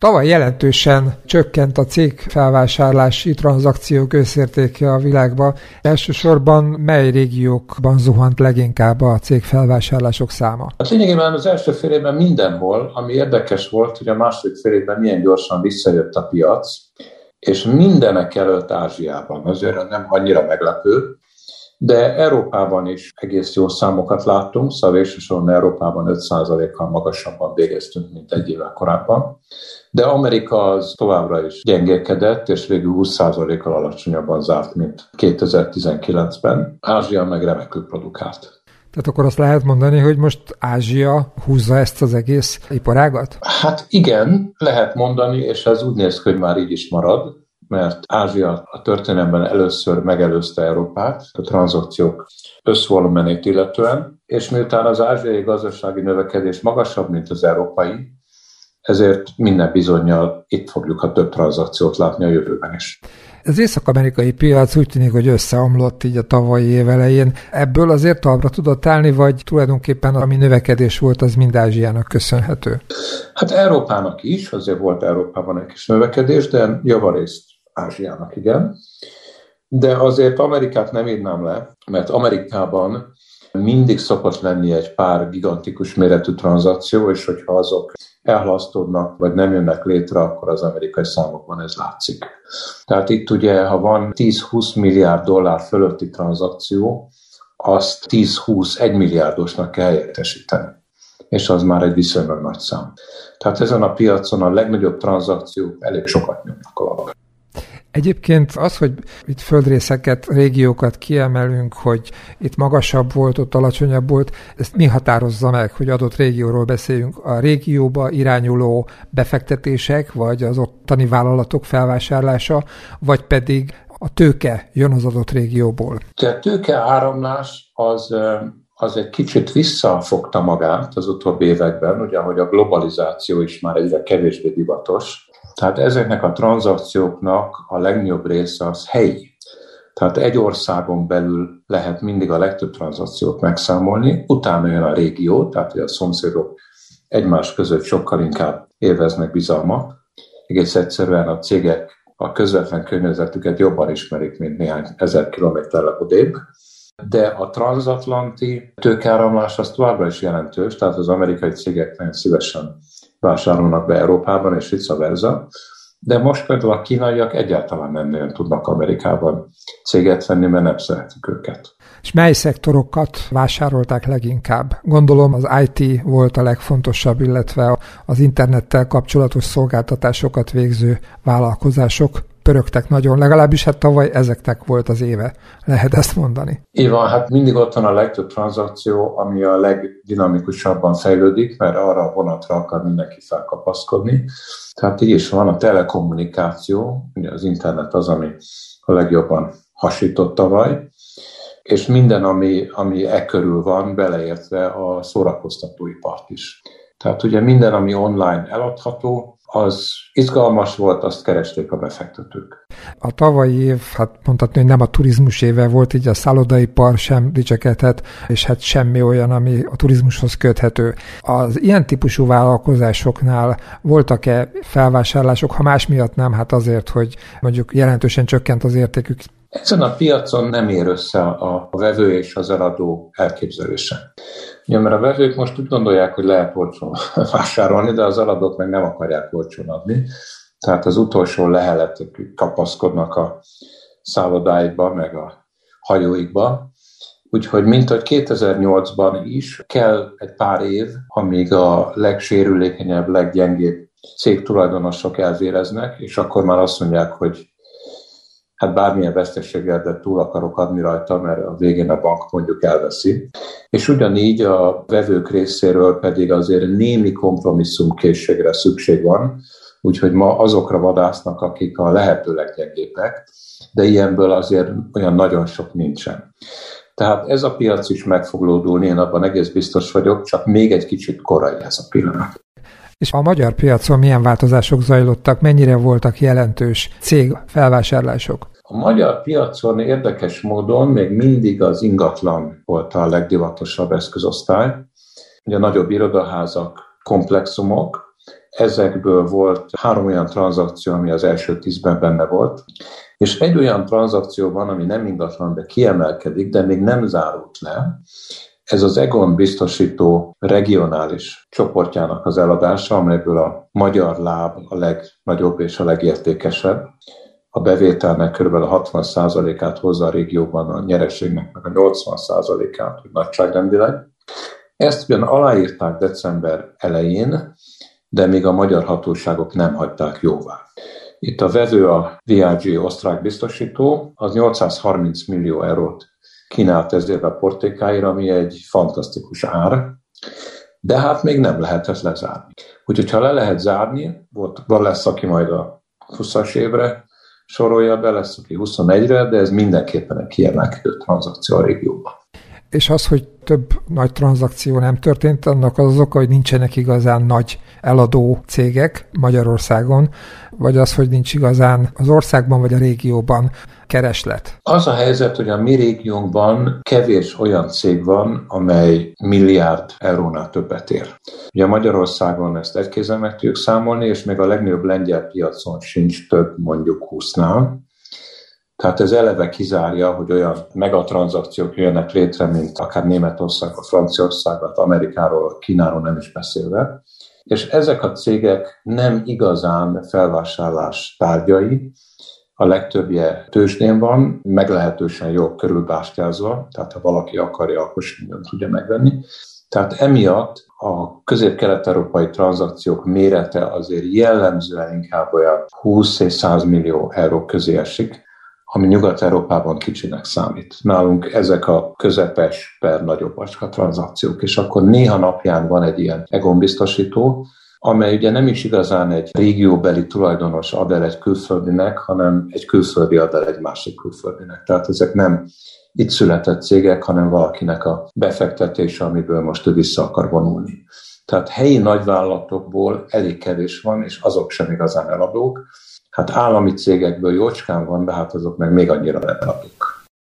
Tavaly jelentősen csökkent a cég felvásárlási tranzakciók összértéke a világban. Elsősorban mely régiókban zuhant leginkább a cég felvásárlások száma? Hát lényegében az első fél évben mindenhol, ami érdekes volt, hogy a második fél évben milyen gyorsan visszajött a piac, és mindenek előtt Ázsiában. Azért nem annyira meglepő, de Európában is egész jó számokat láttunk, szóval végsősorban Európában 5%-kal magasabban végeztünk, mint egy évvel korábban. De Amerika az továbbra is gyengélkedett, és végül 20%-kal alacsonyabban zárt, mint 2019-ben. Ázsia meg remekül produkált. Tehát akkor azt lehet mondani, hogy most Ázsia húzza ezt az egész iparágat? Hát igen, lehet mondani, és ez úgy néz ki, hogy már így is marad mert Ázsia a történelemben először megelőzte Európát a tranzakciók összvolumenét illetően, és miután az ázsiai gazdasági növekedés magasabb, mint az európai, ezért minden bizonyal itt fogjuk a több tranzakciót látni a jövőben is. Az észak-amerikai piac úgy tűnik, hogy összeomlott így a tavalyi év elején. Ebből azért talpra tudott állni, vagy tulajdonképpen ami növekedés volt, az mind Ázsiának köszönhető? Hát Európának is, azért volt Európában egy kis növekedés, de javarészt Ázsiának, igen. De azért Amerikát nem írnám le, mert Amerikában mindig szokott lenni egy pár gigantikus méretű tranzakció, és hogyha azok elhalasztódnak, vagy nem jönnek létre, akkor az amerikai számokban ez látszik. Tehát itt ugye, ha van 10-20 milliárd dollár fölötti tranzakció, azt 10-20-1 milliárdosnak kell helyettesíteni. És az már egy viszonylag nagy szám. Tehát ezen a piacon a legnagyobb tranzakciók elég sokat nyomnak a Egyébként az, hogy itt földrészeket, régiókat kiemelünk, hogy itt magasabb volt, ott alacsonyabb volt, ezt mi határozza meg, hogy adott régióról beszéljünk? A régióba irányuló befektetések, vagy az ottani vállalatok felvásárlása, vagy pedig a tőke jön az adott régióból? A tőke áramlás az az egy kicsit visszafogta magát az utóbbi években, ugye, hogy a globalizáció is már egyre kevésbé divatos, tehát ezeknek a tranzakcióknak a legnagyobb része az helyi. Tehát egy országon belül lehet mindig a legtöbb tranzakciót megszámolni, utána jön a régió, tehát hogy a szomszédok egymás között sokkal inkább élveznek bizalmat. Egész egyszerűen a cégek a közvetlen környezetüket jobban ismerik, mint néhány ezer kilométerre odébb. De a transatlanti tőkáramlás az továbbra is jelentős, tehát az amerikai cégek nagyon szívesen vásárolnak be Európában, és vice versa. De most például a kínaiak egyáltalán nem nagyon tudnak Amerikában céget venni, mert nem szeretik őket. És mely szektorokat vásárolták leginkább? Gondolom az IT volt a legfontosabb, illetve az internettel kapcsolatos szolgáltatásokat végző vállalkozások pörögtek nagyon, legalábbis hát tavaly ezeknek volt az éve, lehet ezt mondani. Így van, hát mindig ott van a legtöbb tranzakció, ami a legdinamikusabban fejlődik, mert arra a vonatra akar mindenki felkapaszkodni. Tehát így is van a telekommunikáció, ugye az internet az, ami a legjobban hasított tavaly, és minden, ami, ami e körül van, beleértve a szórakoztatóipart is. Tehát ugye minden, ami online eladható, az izgalmas volt, azt keresték a befektetők. A tavalyi év, hát mondhatni, hogy nem a turizmus éve volt, így a szállodaipar sem dicsekedhet, és hát semmi olyan, ami a turizmushoz köthető. Az ilyen típusú vállalkozásoknál voltak-e felvásárlások, ha más miatt nem, hát azért, hogy mondjuk jelentősen csökkent az értékük? Ezen a piacon nem ér össze a vevő és az eladó elképzelése. Ja, mert a vevők most úgy gondolják, hogy lehet olcsón vásárolni, de az eladók meg nem akarják olcsón adni. Tehát az utolsó leheletek kapaszkodnak a szállodáikba, meg a hajóikba. Úgyhogy, mint hogy 2008-ban is kell egy pár év, amíg a legsérülékenyebb, leggyengébb cégtulajdonosok elvéreznek, és akkor már azt mondják, hogy hát bármilyen veszteséggel, de túl akarok adni rajta, mert a végén a bank mondjuk elveszi. És ugyanígy a vevők részéről pedig azért némi kompromisszumkészségre szükség van, úgyhogy ma azokra vadásznak, akik a lehető leggyengébbek, de ilyenből azért olyan nagyon sok nincsen. Tehát ez a piac is meg fog lódulni, én abban egész biztos vagyok, csak még egy kicsit korai ez a pillanat. És a magyar piacon milyen változások zajlottak, mennyire voltak jelentős cég felvásárlások? A magyar piacon érdekes módon még mindig az ingatlan volt a legdivatosabb eszközosztály. Ugye nagyobb irodaházak, komplexumok, ezekből volt három olyan tranzakció, ami az első tízben benne volt, és egy olyan tranzakció van, ami nem ingatlan, de kiemelkedik, de még nem zárult le, ez az Egon biztosító regionális csoportjának az eladása, amelyből a magyar láb a legnagyobb és a legértékesebb. A bevételnek kb. a 60%-át hozza a régióban, a nyereségnek meg a 80%-át, nagyságrendileg. Ezt ugyan aláírták december elején, de még a magyar hatóságok nem hagyták jóvá. Itt a vevő a VIG osztrák biztosító, az 830 millió eurót kínált ezért a portékáira, ami egy fantasztikus ár, de hát még nem lehetett lezárni. Úgyhogy ha le lehet zárni, volt, van lesz, aki majd a 20-as évre sorolja be, lesz, aki 21-re, de ez mindenképpen egy kiemelkedő tranzakció a régióban. És az, hogy több nagy tranzakció nem történt, annak az, az oka, hogy nincsenek igazán nagy eladó cégek Magyarországon, vagy az, hogy nincs igazán az országban vagy a régióban kereslet? Az a helyzet, hogy a mi régiónkban kevés olyan cég van, amely milliárd eurónál többet ér. Ugye Magyarországon ezt egy kézzel meg tudjuk számolni, és még a legnagyobb lengyel piacon sincs több mondjuk 20-nál. Tehát ez eleve kizárja, hogy olyan megatranszakciók jönnek létre, mint akár Németország, a Franciaország, Amerikáról, Kínáról nem is beszélve. És ezek a cégek nem igazán felvásárlás tárgyai, a legtöbbje tőzsdén van, meglehetősen jól körülbástyázva, tehát ha valaki akarja, akkor sem tudja megvenni. Tehát emiatt a közép-kelet-európai tranzakciók mérete azért jellemzően inkább olyan 20 és 100 millió euró közé esik, ami Nyugat-Európában kicsinek számít. Nálunk ezek a közepes per nagyobb acska tranzakciók, és akkor néha napján van egy ilyen Egon biztosító, amely ugye nem is igazán egy régióbeli tulajdonos ad el egy külföldinek, hanem egy külföldi ad el egy másik külföldinek. Tehát ezek nem itt született cégek, hanem valakinek a befektetése, amiből most ő vissza akar vonulni. Tehát helyi nagyvállalatokból elég kevés van, és azok sem igazán eladók. Hát állami cégekből jócskán van, de hát azok meg még annyira nem eladók.